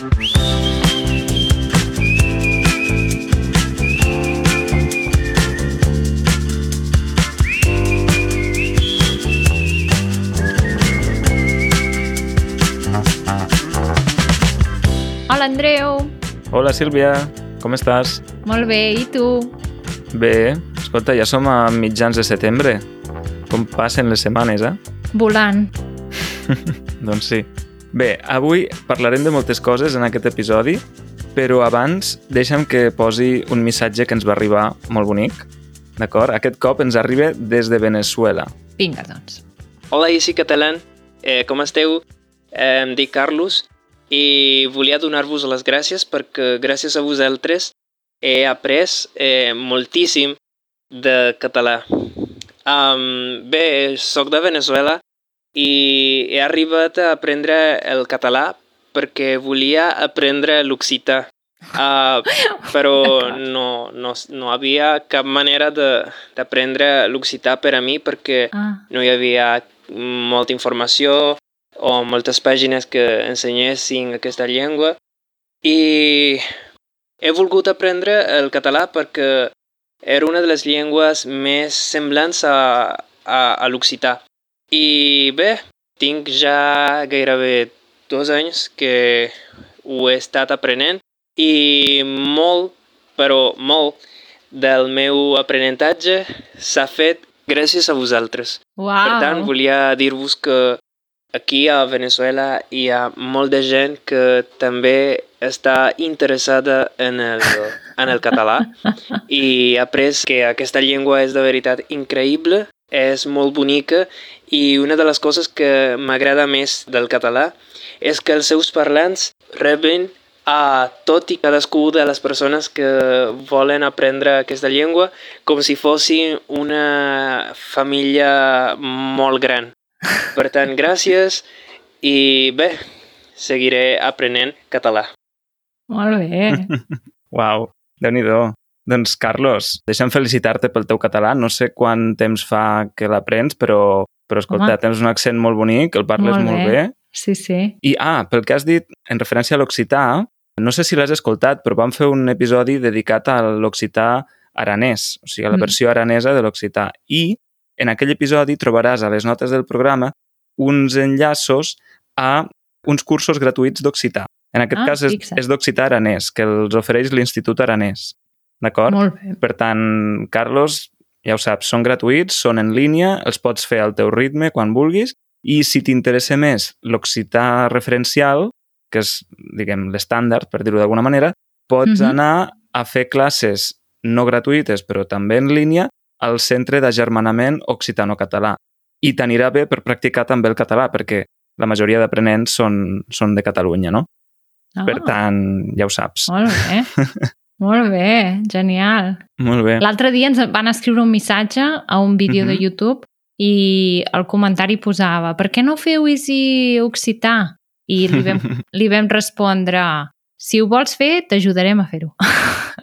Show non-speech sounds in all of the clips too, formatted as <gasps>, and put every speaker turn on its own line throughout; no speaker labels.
Hola, Andreu.
Hola Sílvia, com estàs?
Molt bé, i tu?
Bé, escolta, ja som a mitjans de setembre. Com passen les setmanes, eh?
Volant. <laughs>
doncs sí. Bé, avui parlarem de moltes coses en aquest episodi, però abans deixa'm que posi un missatge que ens va arribar molt bonic. D'acord? Aquest cop ens arriba des de Venezuela.
Vinga, doncs.
Hola, Easy Catalan. Eh, com esteu? Eh, em dic Carlos i volia donar-vos les gràcies perquè gràcies a vosaltres he après eh, moltíssim de català. Um, bé, sóc de Venezuela i he arribat a aprendre el català perquè volia aprendre l'occità. Uh, <laughs> però no, no, no havia cap manera d'aprendre l'occità per a mi perquè
Ah,
no hi havia molta informació o moltes pàgines que ensenyessin aquesta llengua i he volgut aprendre el català perquè era una de les llengües més semblants a, a, a l'occità. I bé, tinc ja gairebé dos anys que ho he estat aprenent i molt, però molt, del meu aprenentatge s'ha fet gràcies a vosaltres.
uau.
Per tant, volia dir-vos que aquí a Venezuela hi ha molt de gent que també està interessada en el, en el català <laughs> i ha après que aquesta llengua és de veritat increïble, és molt bonica i una de les coses que m'agrada més del català és que els seus parlants reben a tot i cadascú de les persones que volen aprendre aquesta llengua com si fossin una família molt gran. Per tant, gràcies i bé, seguiré aprenent català.
Molt bé. <laughs>
Uau, déu nhi Doncs, Carlos, deixa'm felicitar-te pel teu català. No sé quant temps fa que l'aprens, però, però escolta,
Home.
tens un accent molt bonic, el parles
Molt
molt,
bé.
bé.
Sí, sí.
I, ah, pel que has dit en referència a l'occità, no sé si l'has escoltat, però vam fer un episodi dedicat a l'occità aranès, o sigui, a la
Mm.
versió aranesa de l'occità. I en aquell episodi trobaràs a les notes del programa uns enllaços a uns cursos gratuïts d'occità. En aquest
Ah,
cas és, és d'occità aranès, que els ofereix l'Institut Aranès. D'acord?
Molt bé.
Per tant, Carlos, ja ho saps, són gratuïts, són en línia, els pots fer al teu ritme quan vulguis i si t'interessa més l'occità referencial, que és, diguem, l'estàndard, per dir-ho d'alguna manera, pots
Mhm.
anar a fer classes no gratuïtes, però també en línia, al Centre d'Agermanament Occitano-Català. I t'anirà bé per practicar també el català, perquè la majoria d'aprenents són, són de Catalunya, no?
Ah,
Per tant, ja ho saps.
Molt bé. <laughs> Molt bé, genial.
Molt bé.
L'altre dia ens van escriure un missatge a un vídeo de
Mhm.
YouTube i el comentari posava per què no feu Easy Occità? I li vam, <laughs> li vam respondre si ho vols fer, t'ajudarem a fer-ho.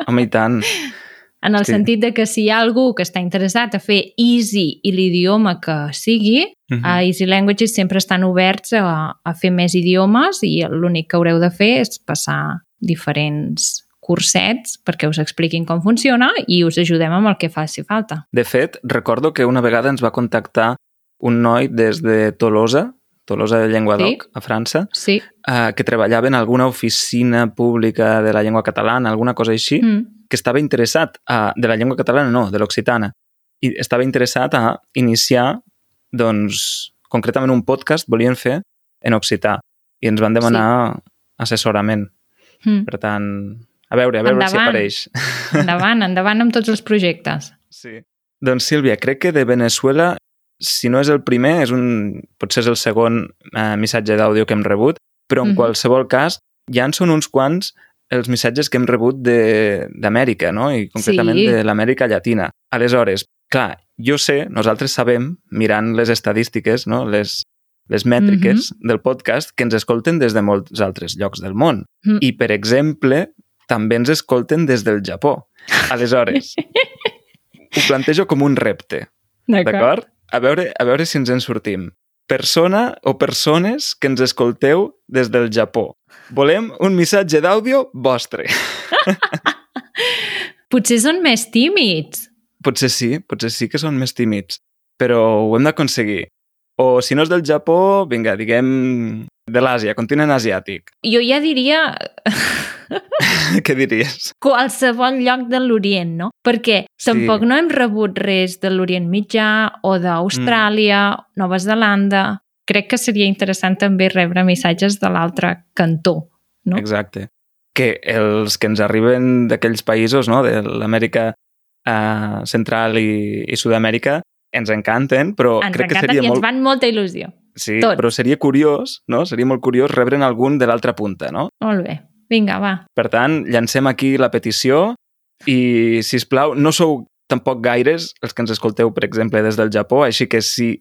Home, i tant. <laughs>
En el
Sí.
sentit de que si hi ha algú que està interessat a fer Easy i l'idioma que sigui,
Mhm.
a Easy Languages sempre estan oberts a, a fer més idiomes i l'únic que haureu de fer és passar diferents cursets perquè us expliquin com funciona i us ajudem amb el que faci falta.
De fet, recordo que una vegada ens va contactar un noi des de Tolosa, Tolosa de Llenguadoc,
Sí.
a França,
Sí.
eh, que treballava en alguna oficina pública de la llengua catalana, alguna cosa així,
Mm.
que estava interessat a, de la llengua catalana, no, de l'occitana, i estava interessat a iniciar, doncs, concretament un podcast volien fer en occità i ens van demanar assessorament.
Mm.
Per tant, a veure, a veure si
Endavant.
apareix.
Endavant, endavant amb tots els projectes.
Sí. Doncs Sílvia, crec que de Venezuela, si no és el primer, és un, potser és el segon eh, missatge d'àudio que hem rebut, però en
Mhm.
qualsevol cas ja en són uns quants els missatges que hem rebut de- d'Amèrica, no? I concretament
Sí.
de l'Amèrica Llatina. Aleshores, clar, jo sé, nosaltres sabem, mirant les estadístiques, no? les, les mètriques del podcast, que ens escolten des de molts altres llocs del món.
Mm.
I, per exemple, també ens escolten des del Japó. Aleshores, ho plantejo com un repte, d'acord? A veure, a veure si ens en sortim. Persona o persones que ens escolteu des del Japó. volem un missatge d'àudio vostre. <laughs>
Potser són més tímids.
Potser sí, potser sí que són més tímids, però ho hem d'aconseguir. O si no és del Japó, vinga, diguem de l'Àsia, continent asiàtic.
Jo ja diria <laughs>
Què diries?
qualsevol lloc de l'Orient, no? Perquè
Sí.
tampoc no hem rebut res de l'Orient Mitjà o d'Austràlia,
Mm.
Nova Zelanda... Crec que seria interessant també rebre missatges de l'altre cantó, no?
Exacte. Que els que ens arriben d'aquells països, no?, de l'Amèrica eh, Central i, i Sud-amèrica, ens encanten, però
ens
crec que
encanten
seria
i ens
molt...
van molta il·lusió.
Sí,
tots.
però seria curiós, no? Seria molt curiós rebre'n algun de l'altra punta, no?
Molt bé. Vinga, va.
Per tant, llancem aquí la petició i, si us plau, no sou tampoc gaires els que ens escolteu, per exemple, des del Japó, així que si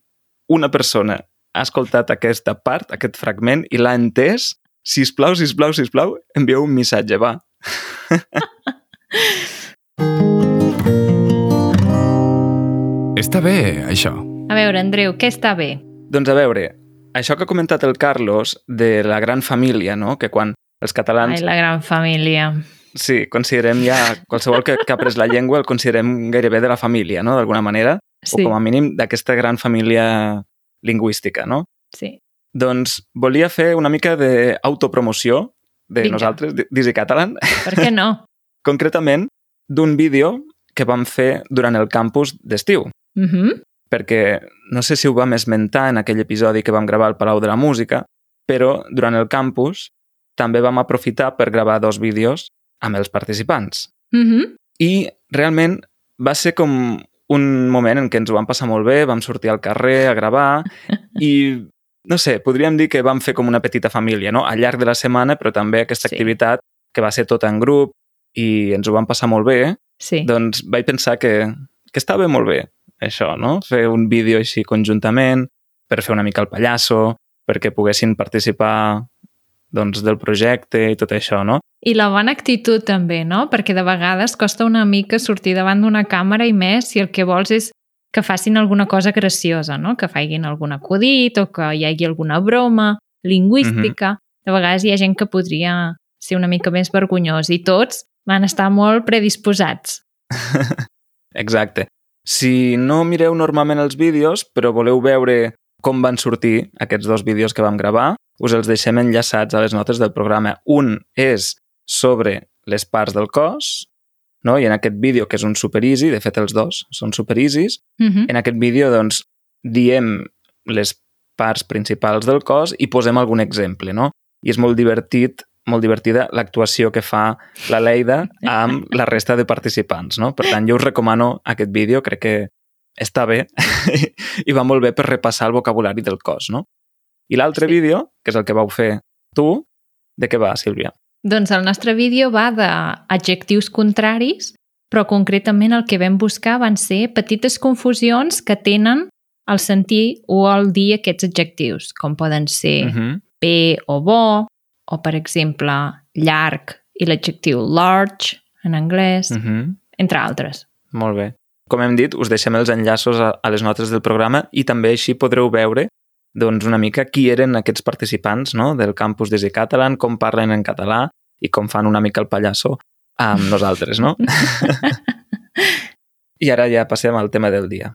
una persona ha escoltat aquesta part, aquest fragment, i l'ha entès, si us plau, si us plau, si us plau, envieu un missatge, va. <laughs>
Està bé, això.
A veure, Andreu, què està bé?
Doncs a veure, això que ha comentat el Carlos de la gran família, no? que quan els catalans
Ai, la gran família.
Sí, considerem ja qualsevol que, que ha après la llengua el considerem gairebé de la família, no?, d'alguna manera,
Sí,
o com a mínim d'aquesta gran família lingüística, no?
sí.
Doncs volia fer una mica d'autopromoció de
Vinga.
nosaltres, d'Easy Catalan,
Per què no? <laughs>
concretament d'un vídeo que vam fer durant el campus d'estiu,
Uh -huh.
Perquè no sé si ho vam esmentar en aquell episodi que vam gravar al Palau de la Música, però durant el campus també vam aprofitar per gravar dos vídeos amb els participants.
Uh -huh.
I realment va ser com un moment en què ens ho vam passar molt bé, vam sortir al carrer a gravar <laughs> i, no sé, podríem dir que vam fer com una petita família, no? Al llarg de la setmana, però també aquesta
Sí.
activitat que va ser tota en grup i ens ho vam passar molt bé,
Sí.
doncs vaig pensar que, que estava molt bé això, no? Fer un vídeo així conjuntament, per fer una mica el pallasso, perquè poguessin participar doncs, del projecte i tot això, no?
I la bona actitud també, no? Perquè de vegades costa una mica sortir davant d'una càmera i més si el que vols és que facin alguna cosa graciosa, no? Que facin algun acudit o que hi hagi alguna broma lingüística. De vegades hi ha gent que podria ser una mica més vergonyós i tots van estar molt predisposats. <laughs>
Exacte. Si no mireu normalment els vídeos, però voleu veure com van sortir aquests dos vídeos que vam gravar, us els deixem enllaçats a les notes del programa. Un és sobre les parts del cos, no? i en aquest vídeo, que és un super easy, de fet els dos són super easys,
Uh -huh.
en aquest vídeo doncs, diem les parts principals del cos i posem algun exemple, no? I és molt divertit molt divertida l'actuació que fa la Leida amb la resta de participants, no? Per tant, jo us recomano aquest vídeo, crec que està bé <laughs> i va molt bé per repassar el vocabulari del cos, no? I l'altre
Sí.
vídeo, que és el que vau fer tu, de què va, Sílvia?
Doncs el nostre vídeo va d'adjectius contraris, però concretament el que vam buscar van ser petites confusions que tenen al sentir o al dir aquests adjectius, com poden ser
Uh -huh.
bé o bo, o per exemple llarg i l'adjectiu large en anglès,
Uh -huh.
entre altres.
Molt bé. Com hem dit, us deixem els enllaços a, a les notes del programa i també així podreu veure doncs, una mica qui eren aquests participants no? del campus d'Easy Catalan, com parlen en català i com fan una mica el pallasso amb <laughs> nosaltres, no? <laughs> I ara ja passem al tema del dia.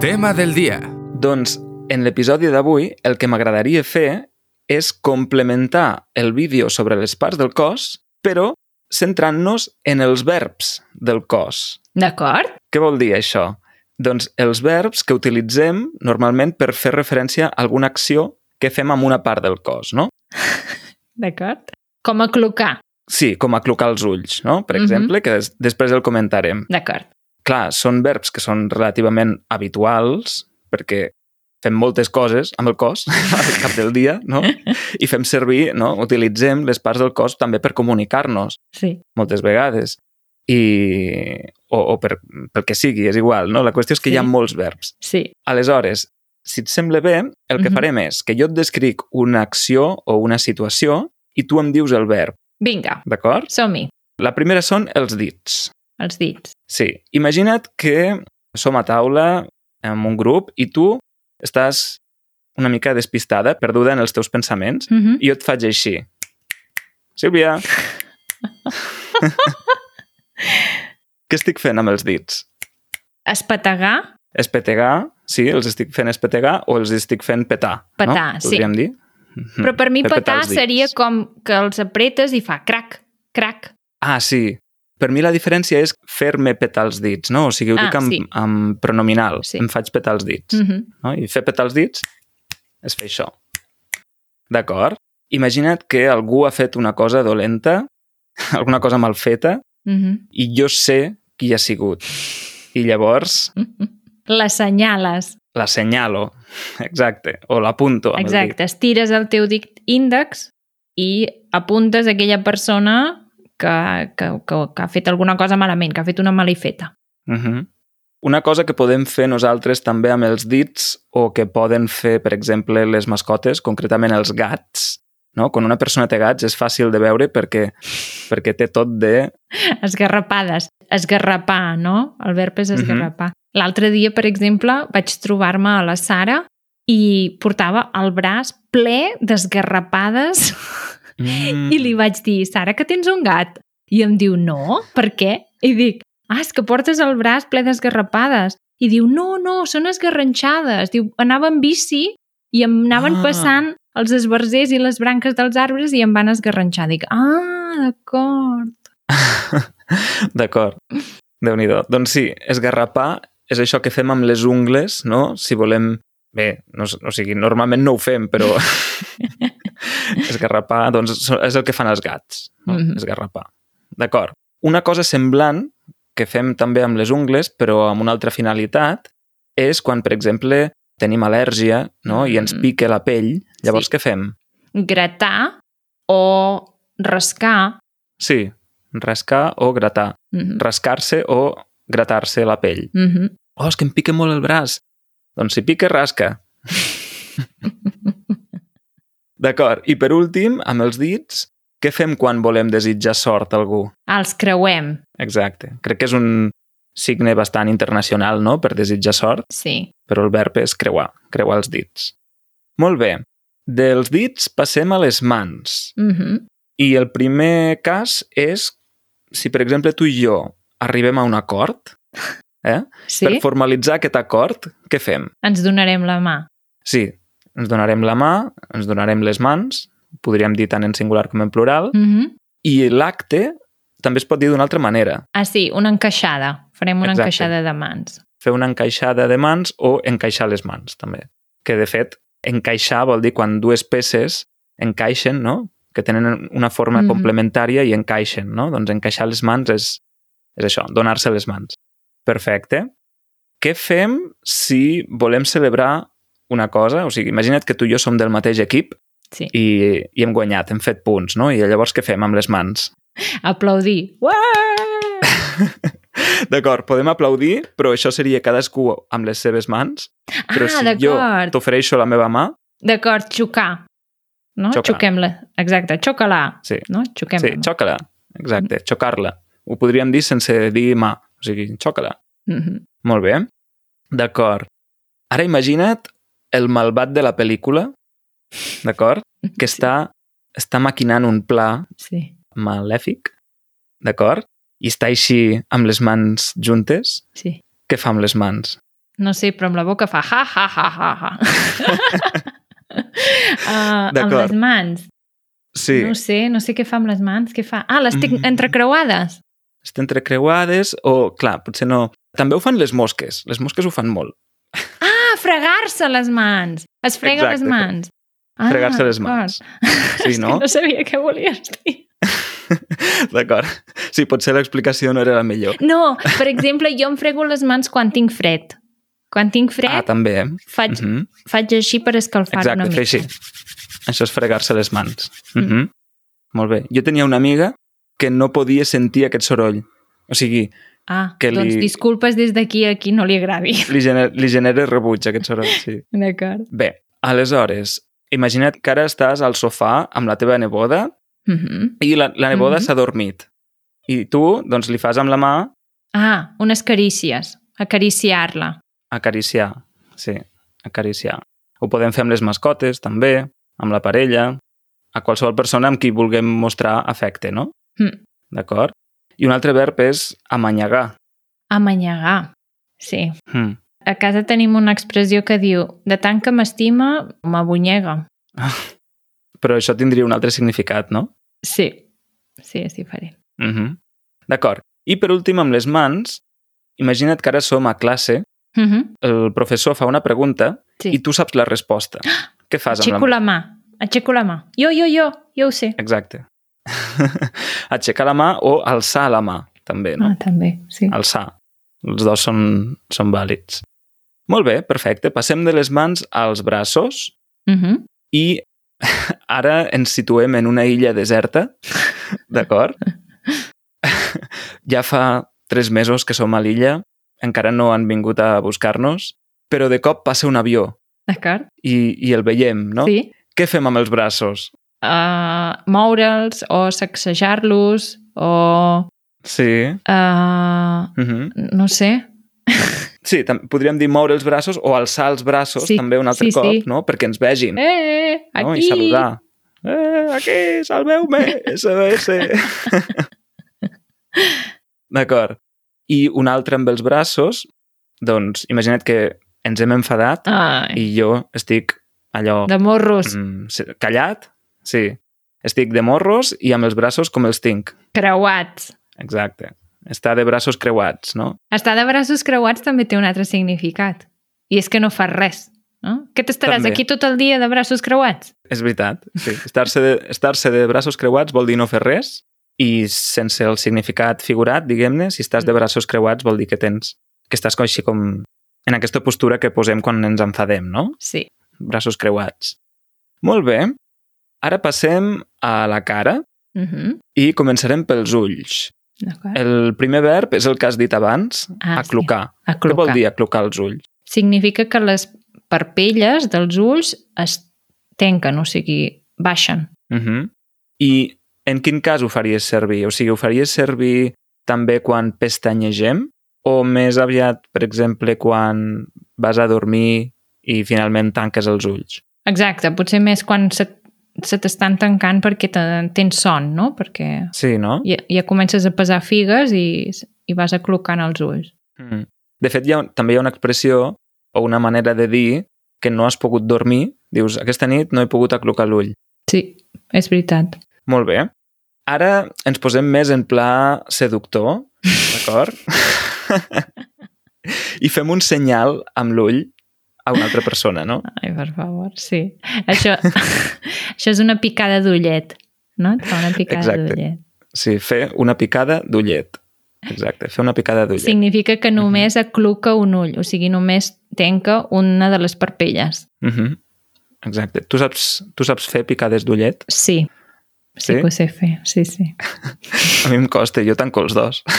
Tema del dia.
Doncs en l'episodi d'avui el que m'agradaria fer és complementar el vídeo sobre les parts del cos, però centrant-nos en els verbs del cos.
D'acord?
Què vol dir això? Doncs els verbs que utilitzem normalment per fer referència a alguna acció que fem amb una part del cos, no? <laughs>
D'acord. Com a clocar.
Sí, com aclucar els ulls, no? Per
Mhm.
exemple, que des després el comentarem.
D'acord.
Clar, són verbs que són relativament habituals, perquè fem moltes coses amb el cos <laughs> al cap del dia, no? I fem servir, no? Utilitzem les parts del cos també per comunicar-nos
Sí.
moltes vegades. I... O, o per, pel que sigui, és igual, no? La qüestió és que
Sí.
hi ha molts verbs.
Sí.
Aleshores, si et sembla bé, el que
Mhm.
farem és que jo et descric una acció o una situació i tu em dius el verb,
Vinga,
d'acord?
som-hi.
La primera són els dits.
Els dits.
Sí, imagina't que som a taula amb un grup i tu estàs una mica despistada, perduda en els teus pensaments,
Mm -hmm.
i jo et faig així. Sílvia! <laughs> Què estic fent amb els dits?
Espetegar,
Espetegar, sí, els estic fent espetegar o els estic fent petar,
Petar,
no?
sí.
Podríem dir?
Però per mi
Fer
petar
dits.
seria com que els apretes i fa crac, crac.
Ah, sí. Per mi la diferència és fer-me petar els dits, no? O sigui, ho
Ah,
dic amb,
sí.
amb pronominal.
Sí.
Em faig petar els dits.
Mm -hmm.
no? I fer petar els dits és fer això. D'acord? Imagina't que algú ha fet una cosa dolenta, <laughs> alguna cosa mal feta,
Mm -hmm.
i jo sé qui ha sigut. I llavors <laughs>
L'assenyales.
l'assenyalo, exacte, o l'apunto amb el.
Exacte, estires el teu dit índex i apuntes aquella persona que, que, que, que ha fet alguna cosa malament, que ha fet una malifeta.
Uh -huh. Una cosa que podem fer nosaltres també amb els dits o que poden fer, per exemple, les mascotes, concretament els gats, no? Quan una persona té gats és fàcil de veure perquè, perquè té tot de...
Esgarrapades. Esgarrapar, no? El verb és
Mhm.
esgarrapar. L'altre dia, per exemple, vaig trobar-me a la Sara i portava el braç ple d'esgarrapades <laughs>
Mm.
i li vaig dir, Sara, que tens un gat? I em diu, no, per què? I dic, ah, és que portes el braç ple d'esgarrapades. I diu, no, no, són esgarranxades. Diu, anava en bici i em anaven
Ah.
passant els esbarzers i les branques dels arbres i em van esgarranxar. Dic, ah, d'acord. <laughs>
D'acord. déu nhi Doncs sí, esgarrapar és això que fem amb les ungles, no? Si volem... Bé, no, o sigui, normalment no ho fem, però <laughs> esgarrapar doncs, és el que fan els gats, no?
Mhm.
esgarrapar. D'acord. Una cosa semblant que fem també amb les ungles, però amb una altra finalitat, és quan, per exemple, tenim al·lèrgia no? i ens
Mhm.
pique la pell, llavors
Sí.
què fem?
Gratar o rascar.
Sí, rascar o gratar.
Mhm.
Rascar-se o gratar-se la pell.
Mhm.
Oh, és que em pica molt el braç. Doncs si pica, rasca. <laughs> D'acord. I per últim, amb els dits, què fem quan volem desitjar sort a algú?
Els creuem,
Exacte. Crec que és un signe bastant internacional, no?, per desitjar sort,
sí.
però el verb és creuar, creuar els dits. Molt bé. Dels dits passem a les mans.
Mhm.
I el primer cas és si, per exemple, tu i jo arribem a un acord, eh? <laughs>
Sí?
per formalitzar aquest acord, què fem?
Ens donarem la mà.
Sí, ens donarem la mà, ens donarem les mans, podríem dir tant en singular com en plural,
Mhm.
i l'acte també es pot dir d'una altra manera.
Ah, sí, una encaixada. Farem una
Exacte.
encaixada de mans.
Fer una encaixada de mans o encaixar les mans, també. Que, de fet, encaixar vol dir quan dues peces encaixen, no? que tenen una forma
Mhm.
complementària i encaixen, no? Doncs encaixar les mans és, és això, donar-se les mans. Perfecte. Què fem si volem celebrar una cosa? O sigui, imagina't que tu i jo som del mateix equip
Sí.
i, i hem guanyat, hem fet punts, no? I llavors què fem amb les mans?
Aplaudir. <laughs>
D'acord, podem aplaudir, però això seria cadascú amb les seves mans. Però
ah,
si jo t'ofereixo la meva mà,
D'acord, xocar. No? Xoquem-la. Exacte, xoca-la.
sí,
No? Xoquem
sí, xoca-la. Exacte, xocar-la. Ho podríem dir sense dir mà. O sigui, xoca-la.
Mhm.
Molt bé. D'acord. Ara imagina't el malvat de la pel·lícula, d'acord? <laughs> Que està, està maquinant un pla
Sí,
malèfic, d'acord? I està així amb les mans juntes.
sí.
Què fa amb les mans?
No sé, però amb la boca fa ha, ha, ha, ha, ha. uh, amb les mans.
Sí,
No sé, no sé què fa amb les mans. Què fa? Ah, les tinc
Mm.
entrecreuades.
estan entrecreuades o, clar, potser no... També ho fan les mosques. Les mosques ho fan molt.
Ah, fregar-se les mans. Es frega
Exacte,
les mans. Ah,
fregar-se les mans. <laughs> Sí, no?
no sabia què volies dir. <laughs>
D'acord. Sí, potser l'explicació no era la millor.
No, per exemple, jo em frego les mans quan tinc fred. Quan tinc fred,
Ah, també. eh?
faig,
Mhm.
faig així per escalfar
Exacte,
una mica.
així. Això és fregar-se les mans.
Mm.
Mhm. Molt bé. Jo tenia una amiga que no podia sentir aquest soroll. O sigui,
Ah,
que
doncs
li-
disculpes des d'aquí a qui no li agradi. <laughs>
li, gener, li genera rebuig aquest soroll, sí.
D'acord.
Bé, aleshores, imagina't que ara estàs al sofà amb la teva neboda
Uh -huh.
i la, la neboda
Mhm.
s'ha dormit. I tu, doncs, li fas amb la mà
Ah, unes carícies. Acariciar-la.
acariciar. Sí, acariciar. Ho podem fer amb les mascotes, també, amb la parella, a qualsevol persona amb qui vulguem mostrar afecte, no?
Mm.
D'acord? I un altre verb és amanyagar.
Amanyagar. Sí.
Mm.
A casa tenim una expressió que diu de tant que m'estima, m'abunyega. <laughs>
Però això tindria un altre significat, no?
Sí. Sí, és diferent.
Mm -hmm. D'acord. I per últim, amb les mans, imagina't que ara som a classe,
Uh -huh.
el professor fa una pregunta
Sí.
i tu saps la resposta. <gasps> Què fas amb
Aixeco
la
la mà. Aixeco la mà. Jo, jo, jo. Jo ho sé.
Exacte. <laughs> Aixecar la mà o alçar la mà, també, no?
Ah, també, sí.
Alçar. Els dos són, són vàlids. Molt bé, perfecte. Passem de les mans als braços
Uh -huh.
i <laughs> ara ens situem en una illa deserta, <laughs> d'acord? ja fa tres mesos que som a l'illa, encara no han vingut a buscar-nos, però de cop passa un avió
D'acord?
i, i el veiem, no?
Sí.
Què fem amb els braços?
Uh, moure'ls o sacsejar-los o...
Sí.
Uh,
Uh -huh.
no sé.
Sí, podríem dir moure els braços o alçar els braços
Sí,
també un altre
sí,
cop,
sí.
no? Perquè ens vegin.
Eh, aquí!
no? I saludar. Eh, aquí, salveu-me, SOS. <laughs> D'acord. I un altre amb els braços, doncs imagina't que ens hem enfadat
Ai,
i jo estic allò
de morros,
mm, callat, sí. Estic de morros i amb els braços com els tinc.
creuats.
Exacte. Està de braços creuats, no?
Estar de braços creuats també té un altre significat. I és que no fas res. No? Que t'estaràs
També.
aquí tot el dia de braços creuats?
És veritat, sí. Estar-se de, estar de braços creuats vol dir no fer res i sense el significat figurat, diguem-ne, si estàs de braços creuats vol dir que tens que estàs com així com en aquesta postura que posem quan ens enfadem, no?
Sí.
Braços creuats. Molt bé. Ara passem a la cara
Uh -huh.
i començarem pels ulls. El primer verb és el que has dit abans,
Ah,
aclucar.
sí.
Què vol dir aclucar els ulls?
Significa que les parpelles dels ulls es tanquen, o sigui, baixen.
Uh -huh. I en quin cas ho faries servir? O sigui, ho faries servir també quan pestanyegem? O més aviat, per exemple, quan vas a dormir i finalment tanques els ulls?
Exacte, potser més quan se, se t'estan tancant perquè te, tens son, no? Perquè
Sí, no?
ja, ja comences a pesar figues i, i vas aclucant els ulls.
Mm. De fet, hi ha, també hi ha una expressió o una manera de dir que no has pogut dormir. Dius, aquesta nit no he pogut aclucar l'ull.
Sí, és veritat.
Molt bé. Ara ens posem més en pla seductor, <laughs> d'acord? <laughs> I fem un senyal amb l'ull a una altra persona, no?
Ai, per favor, sí. Això, <laughs> això és una picada d'ullet, no? Et fa una picada d'ullet.
Sí, fer una picada d'ullet. Exacte, fer una picada d'ullet.
Significa que només acluca un ull, o sigui, només tenca una de les parpelles.
Mm -hmm. Exacte. Tu saps, tu saps fer picades d'ullet?
Sí, sí,
Sí?
que ho sé fer, sí, sí. <laughs>
A mi em costa, jo tanco els dos. <laughs>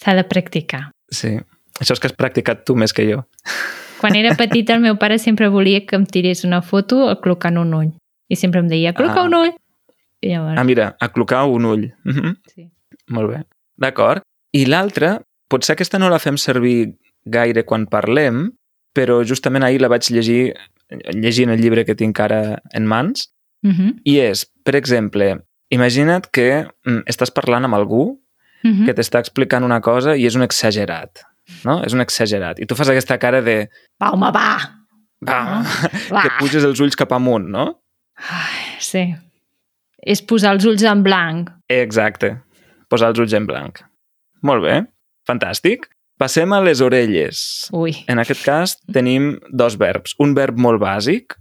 S'ha de practicar.
Sí. Això és que has practicat tu més que jo.
Quan era <laughs> petita, el meu pare sempre volia que em tirés una foto aclucant un ull. I sempre em deia, acluca
Ah.
un ull. I llavors,
Ah, mira, aclucar un ull. Mm -hmm.
sí.
Molt bé. D'acord. I l'altra, potser aquesta no la fem servir gaire quan parlem, però justament ahir la vaig llegir llegint el llibre que tinc ara en mans,
Uh -huh.
i és, per exemple, imagina't que mm, estàs parlant amb algú
Uh -huh.
que t'està explicant una cosa i és un exagerat, no? És un exagerat. I tu fas aquesta cara de...
Va, home, va!
Va, <laughs>
Va!
que puges els ulls cap amunt, no?
Ai, sí. És posar els ulls en blanc.
Exacte. Posar els ulls en blanc. Molt bé. Fantàstic. Passem a les orelles.
Ui,
En aquest cas tenim dos verbs. Un verb molt bàsic,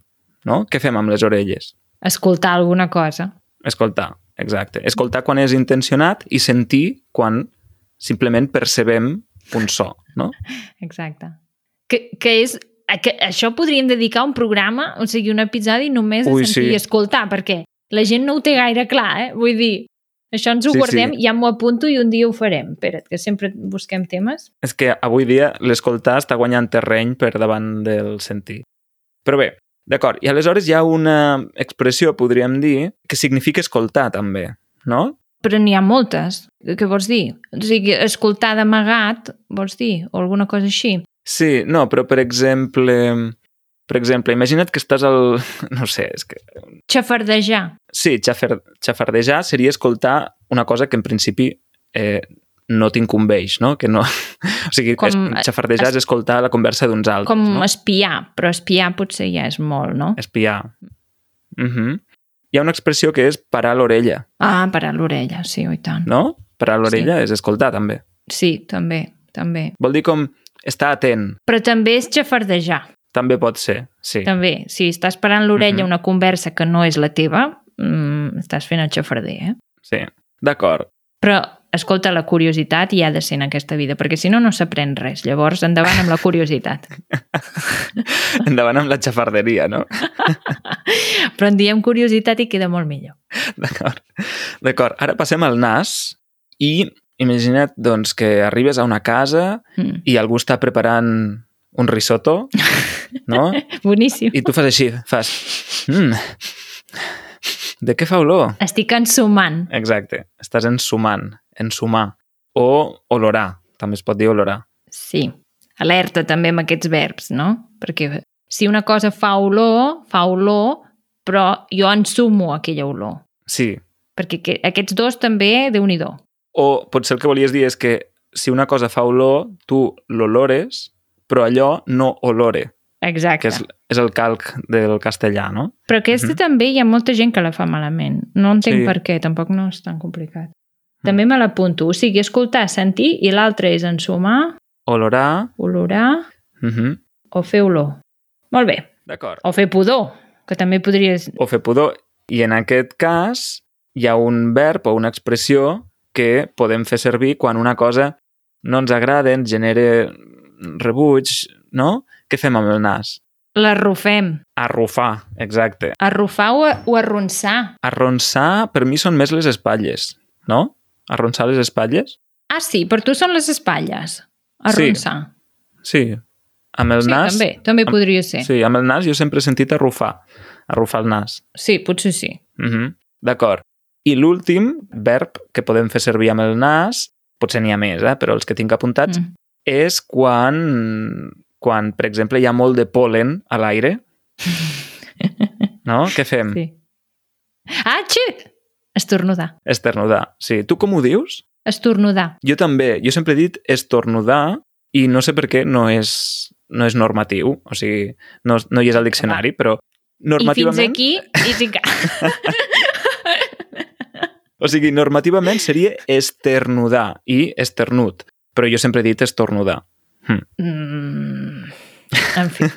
no? Què fem amb les orelles?
escoltar alguna cosa.
Escoltar, exacte. Escoltar quan és intencionat i sentir quan simplement percebem un so, no?
Exacte. Que, que és... Que això podríem dedicar un programa, o sigui, un episodi només a
Ui,
sentir
sí.
i escoltar, perquè la gent no ho té gaire clar, eh? Vull dir, això ens ho
Sí,
guardem,
sí.
ja m'ho apunto i un dia ho farem. Espera't, que sempre busquem temes.
És que avui dia l'escoltar està guanyant terreny per davant del sentir. Però bé, d'acord. I aleshores hi ha una expressió, podríem dir, que significa escoltar també, no?
Però n'hi ha moltes. Què vols dir? O sigui, escoltar d'amagat, vols dir? O alguna cosa així?
Sí, no, però per exemple... Per exemple, imagina't que estàs al... <laughs> No sé, és que...
Xafardejar.
Sí, xafer, xafardejar seria escoltar una cosa que en principi eh, no t'incumbeix, no? Que no... <laughs> O sigui,
Com-
es, xafardejar
es-
és escoltar la conversa d'uns altres,
Com
no?
espiar, però espiar potser ja és molt, no?
Espiar. Uh Hi ha una expressió que és parar l'orella,
Ah, parar l'orella, sí, oi tant.
no? Parar l'orella és escoltar, també.
Sí, també, també.
Vol dir com estar atent.
Però també és xafardejar.
També pot ser, sí.
També, si estàs parant l'orella
Mhm.
una conversa que no és la teva, mm, estàs fent el xafarder, eh?
Sí, d'acord.
Però, escolta, la curiositat hi ha de ser en aquesta vida, perquè si no, no s'aprèn res. Llavors, endavant amb la curiositat. <laughs>
Endavant amb la xafarderia, no? <laughs>
Però en diem curiositat i queda molt millor.
D'acord. D'acord. Ara passem al nas i imagina't doncs, que arribes a una casa
Mm.
i algú està preparant un risotto, <laughs> no?
Boníssim.
I tu fas així, fas... Mm, de què fa olor?
Estic ensumant.
Exacte. Estàs ensumant, ensumar. O olorar, també es pot dir olorar.
Sí. Alerta també amb aquests verbs, no? Perquè si una cosa fa olor, fa olor, però jo ensumo aquella olor.
Sí.
Perquè que- aquests dos també, déu nhi
O potser el que volies dir és que si una cosa fa olor, tu l'olores, però allò no olore,
Exacte.
que és, és el calc del castellà, no?
Però aquesta
Mhm.
també hi ha molta gent que la fa malament. No entenc
Sí.
per què, tampoc no és tan complicat. També me l'apunto. O sigui, escoltar, sentir, i l'altre és ensumar,
Olorar...
olorar
Uh -huh.
o fer olor. Molt bé.
D'acord.
O fer pudor, que també podries...
O fer pudor. I en aquest cas hi ha un verb o una expressió que podem fer servir quan una cosa no ens agrada, ens genera rebuig, no? Què fem amb el nas?
L'arrufem.
Arrufar, exacte.
Arrufar o, o arronsar.
Arronsar, per mi són més les espatlles, no? Arronsar les espatlles?
Ah, sí, per tu són les espatlles. Arronsar.
Sí. Amb el
Sí,
nas...
també, també
amb-
podria ser. Sí.
Sí, amb el nas jo sempre he sentit arrufar. Arrufar el nas.
sí, potser sí.
Uh -huh. D'acord. I l'últim verb que podem fer servir amb el nas, potser n'hi ha més, eh? però els que tinc apuntats,
Mm.
és quan, quan, per exemple, hi ha molt de pol·len a l'aire. <laughs> No? Què fem?
sí. Ah, xi! Estornudar.
Esternudar. Sí. Tu com ho dius?
Estornudar.
Jo també. Jo sempre he dit estornudar i no sé per què no és, no és normatiu. O sigui, no, no hi és al diccionari, però
I fins
normativament...
aquí, i sí que... <laughs>
O sigui, normativament seria esternudar i esternut. Però jo sempre he dit estornudar.
Mm, en fi. <laughs>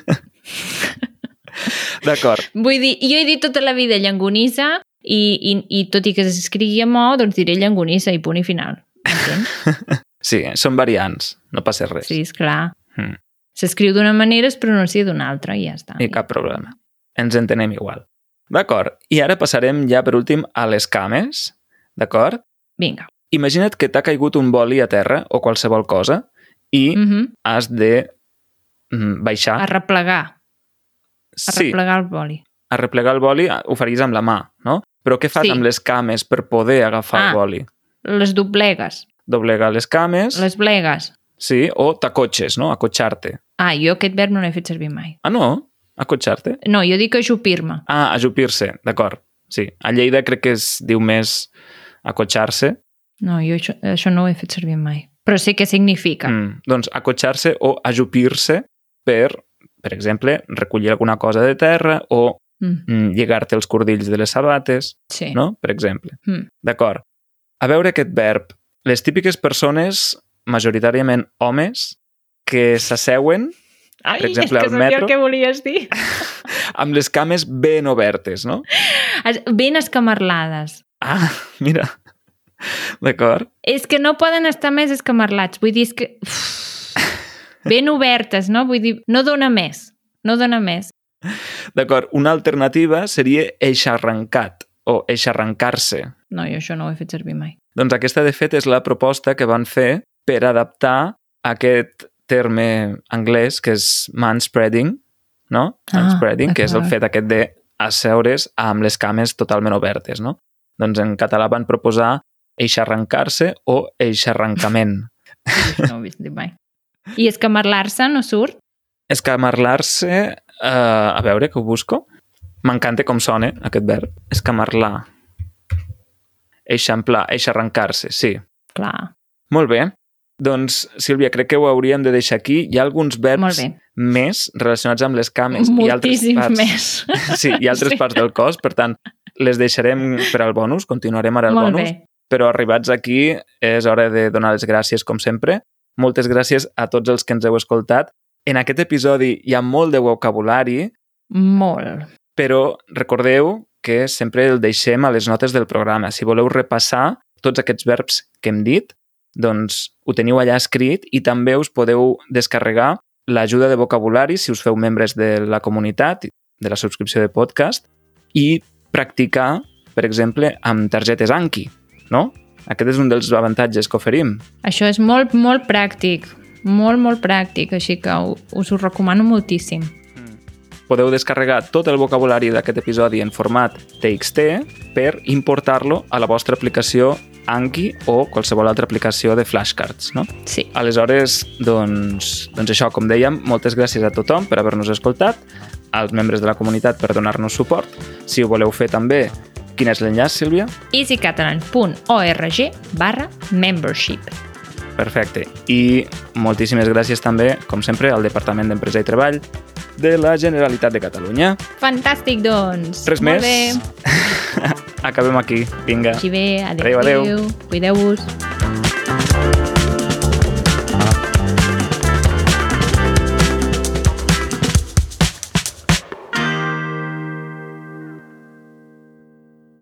D'acord.
Vull dir, jo he dit tota la vida llangonissa i, i, i tot i que s'escrigui a mo, doncs diré llangonissa i punt i final. Entens? <laughs>
Sí, són variants. No passa res.
Sí, és clar.
Mm.
S'escriu d'una manera, es pronuncia d'una altra i ja està.
I cap problema. Ens entenem igual. D'acord. I ara passarem ja per últim a les cames. D'acord?
Vinga.
Imagina't que t'ha caigut un boli a terra o qualsevol cosa i
Mm -hmm.
has de mm, baixar.
Arreplegar.
sí,
Arreplegar el boli.
arreplegar el boli ho faries amb la mà, no? Però què fas
Sí.
amb les cames per poder agafar
Ah.
el boli?
Les doblegues.
Doblegar les cames,
Les blegues.
sí, o t'acotxes, no? Acotxar-te.
Ah, jo aquest verb no l'he fet servir mai.
Ah, no? Acotxar-te?
No, jo dic ajupir-me.
Ah, ajupir-se, d'acord. Sí, a Lleida crec que es diu més acotxar-se.
No, jo això, això no ho he fet servir mai. Però sé què significa.
Mm, doncs acotxar-se o ajupir-se per, per exemple, recollir alguna cosa de terra o
Mm.
mm, lligar-te els cordills de les sabates,
Sí.
no? Per exemple.
Mm.
D'acord. A veure aquest verb. Les típiques persones, majoritàriament homes, que s'asseuen
Ai,
Per exemple,
és que
al
sabia
metro.
el que volies dir. <laughs>
amb les cames ben obertes, no?
Ben escamarlades.
Ah, mira. D'acord.
És que no poden estar més escamarlats. Vull dir, és que... Uf, <laughs> ben obertes, no? Vull dir, no dona més. No dona més.
D'acord. Una alternativa seria eixarrancat o eixarrancar-se.
No, jo això no ho he fet servir mai.
Doncs aquesta, de fet, és la proposta que van fer per adaptar aquest terme anglès que és manspreading, no?
Ah,
Manspreading, que és el fet aquest de asseure's amb les cames totalment obertes, no? Doncs en català van proposar eixarrancar-se o eixarrancament.
No ho he vist mai. I escamarlar-se no surt?
Escamarlar-se... Uh, a veure, que ho busco. M'encanta com sona aquest verb. Escamarlar. Eixamplar, eixarrancar-se, sí.
Clar.
Molt bé. Doncs, Sílvia, crec que ho hauríem de deixar aquí. Hi ha alguns verbs més relacionats amb les cames i altres parts.
més. <laughs>
Sí, i altres
Sí.
parts del cos, per tant, les deixarem per al bonus, continuarem ara al
Molt
bonus,
bé.
però arribats aquí és hora de donar les gràcies, com sempre. Moltes gràcies a tots els que ens heu escoltat. En aquest episodi hi ha molt de vocabulari,
Molt.
però recordeu que sempre el deixem a les notes del programa. Si voleu repassar tots aquests verbs que hem dit, doncs ho teniu allà escrit i també us podeu descarregar l'ajuda de vocabulari si us feu membres de la comunitat, de la subscripció de podcast, i practicar, per exemple, amb targetes Anki, no? Aquest és un dels avantatges que oferim.
Això és molt, molt pràctic. Molt, molt pràctic, així que us ho recomano moltíssim.
Podeu descarregar tot el vocabulari d'aquest episodi en format TXT per importar-lo a la vostra aplicació Anki o qualsevol altra aplicació de flashcards, no?
Sí.
Aleshores, doncs, doncs això, com dèiem, moltes gràcies a tothom per haver-nos escoltat, als membres de la comunitat per donar-nos suport. Si ho voleu fer també, quin és l'enllaç, Sílvia?
easycatalan.org barra membership.
Perfecte. I moltíssimes gràcies també, com sempre, al Departament d'Empresa i Treball de la Generalitat de Catalunya.
Fantàstic, doncs.
Res
Molt
més?
bé. <laughs>
Acabem aquí. Vinga.
Així bé, adéu,
Adéu, adéu.
adéu. Cuideu-vos.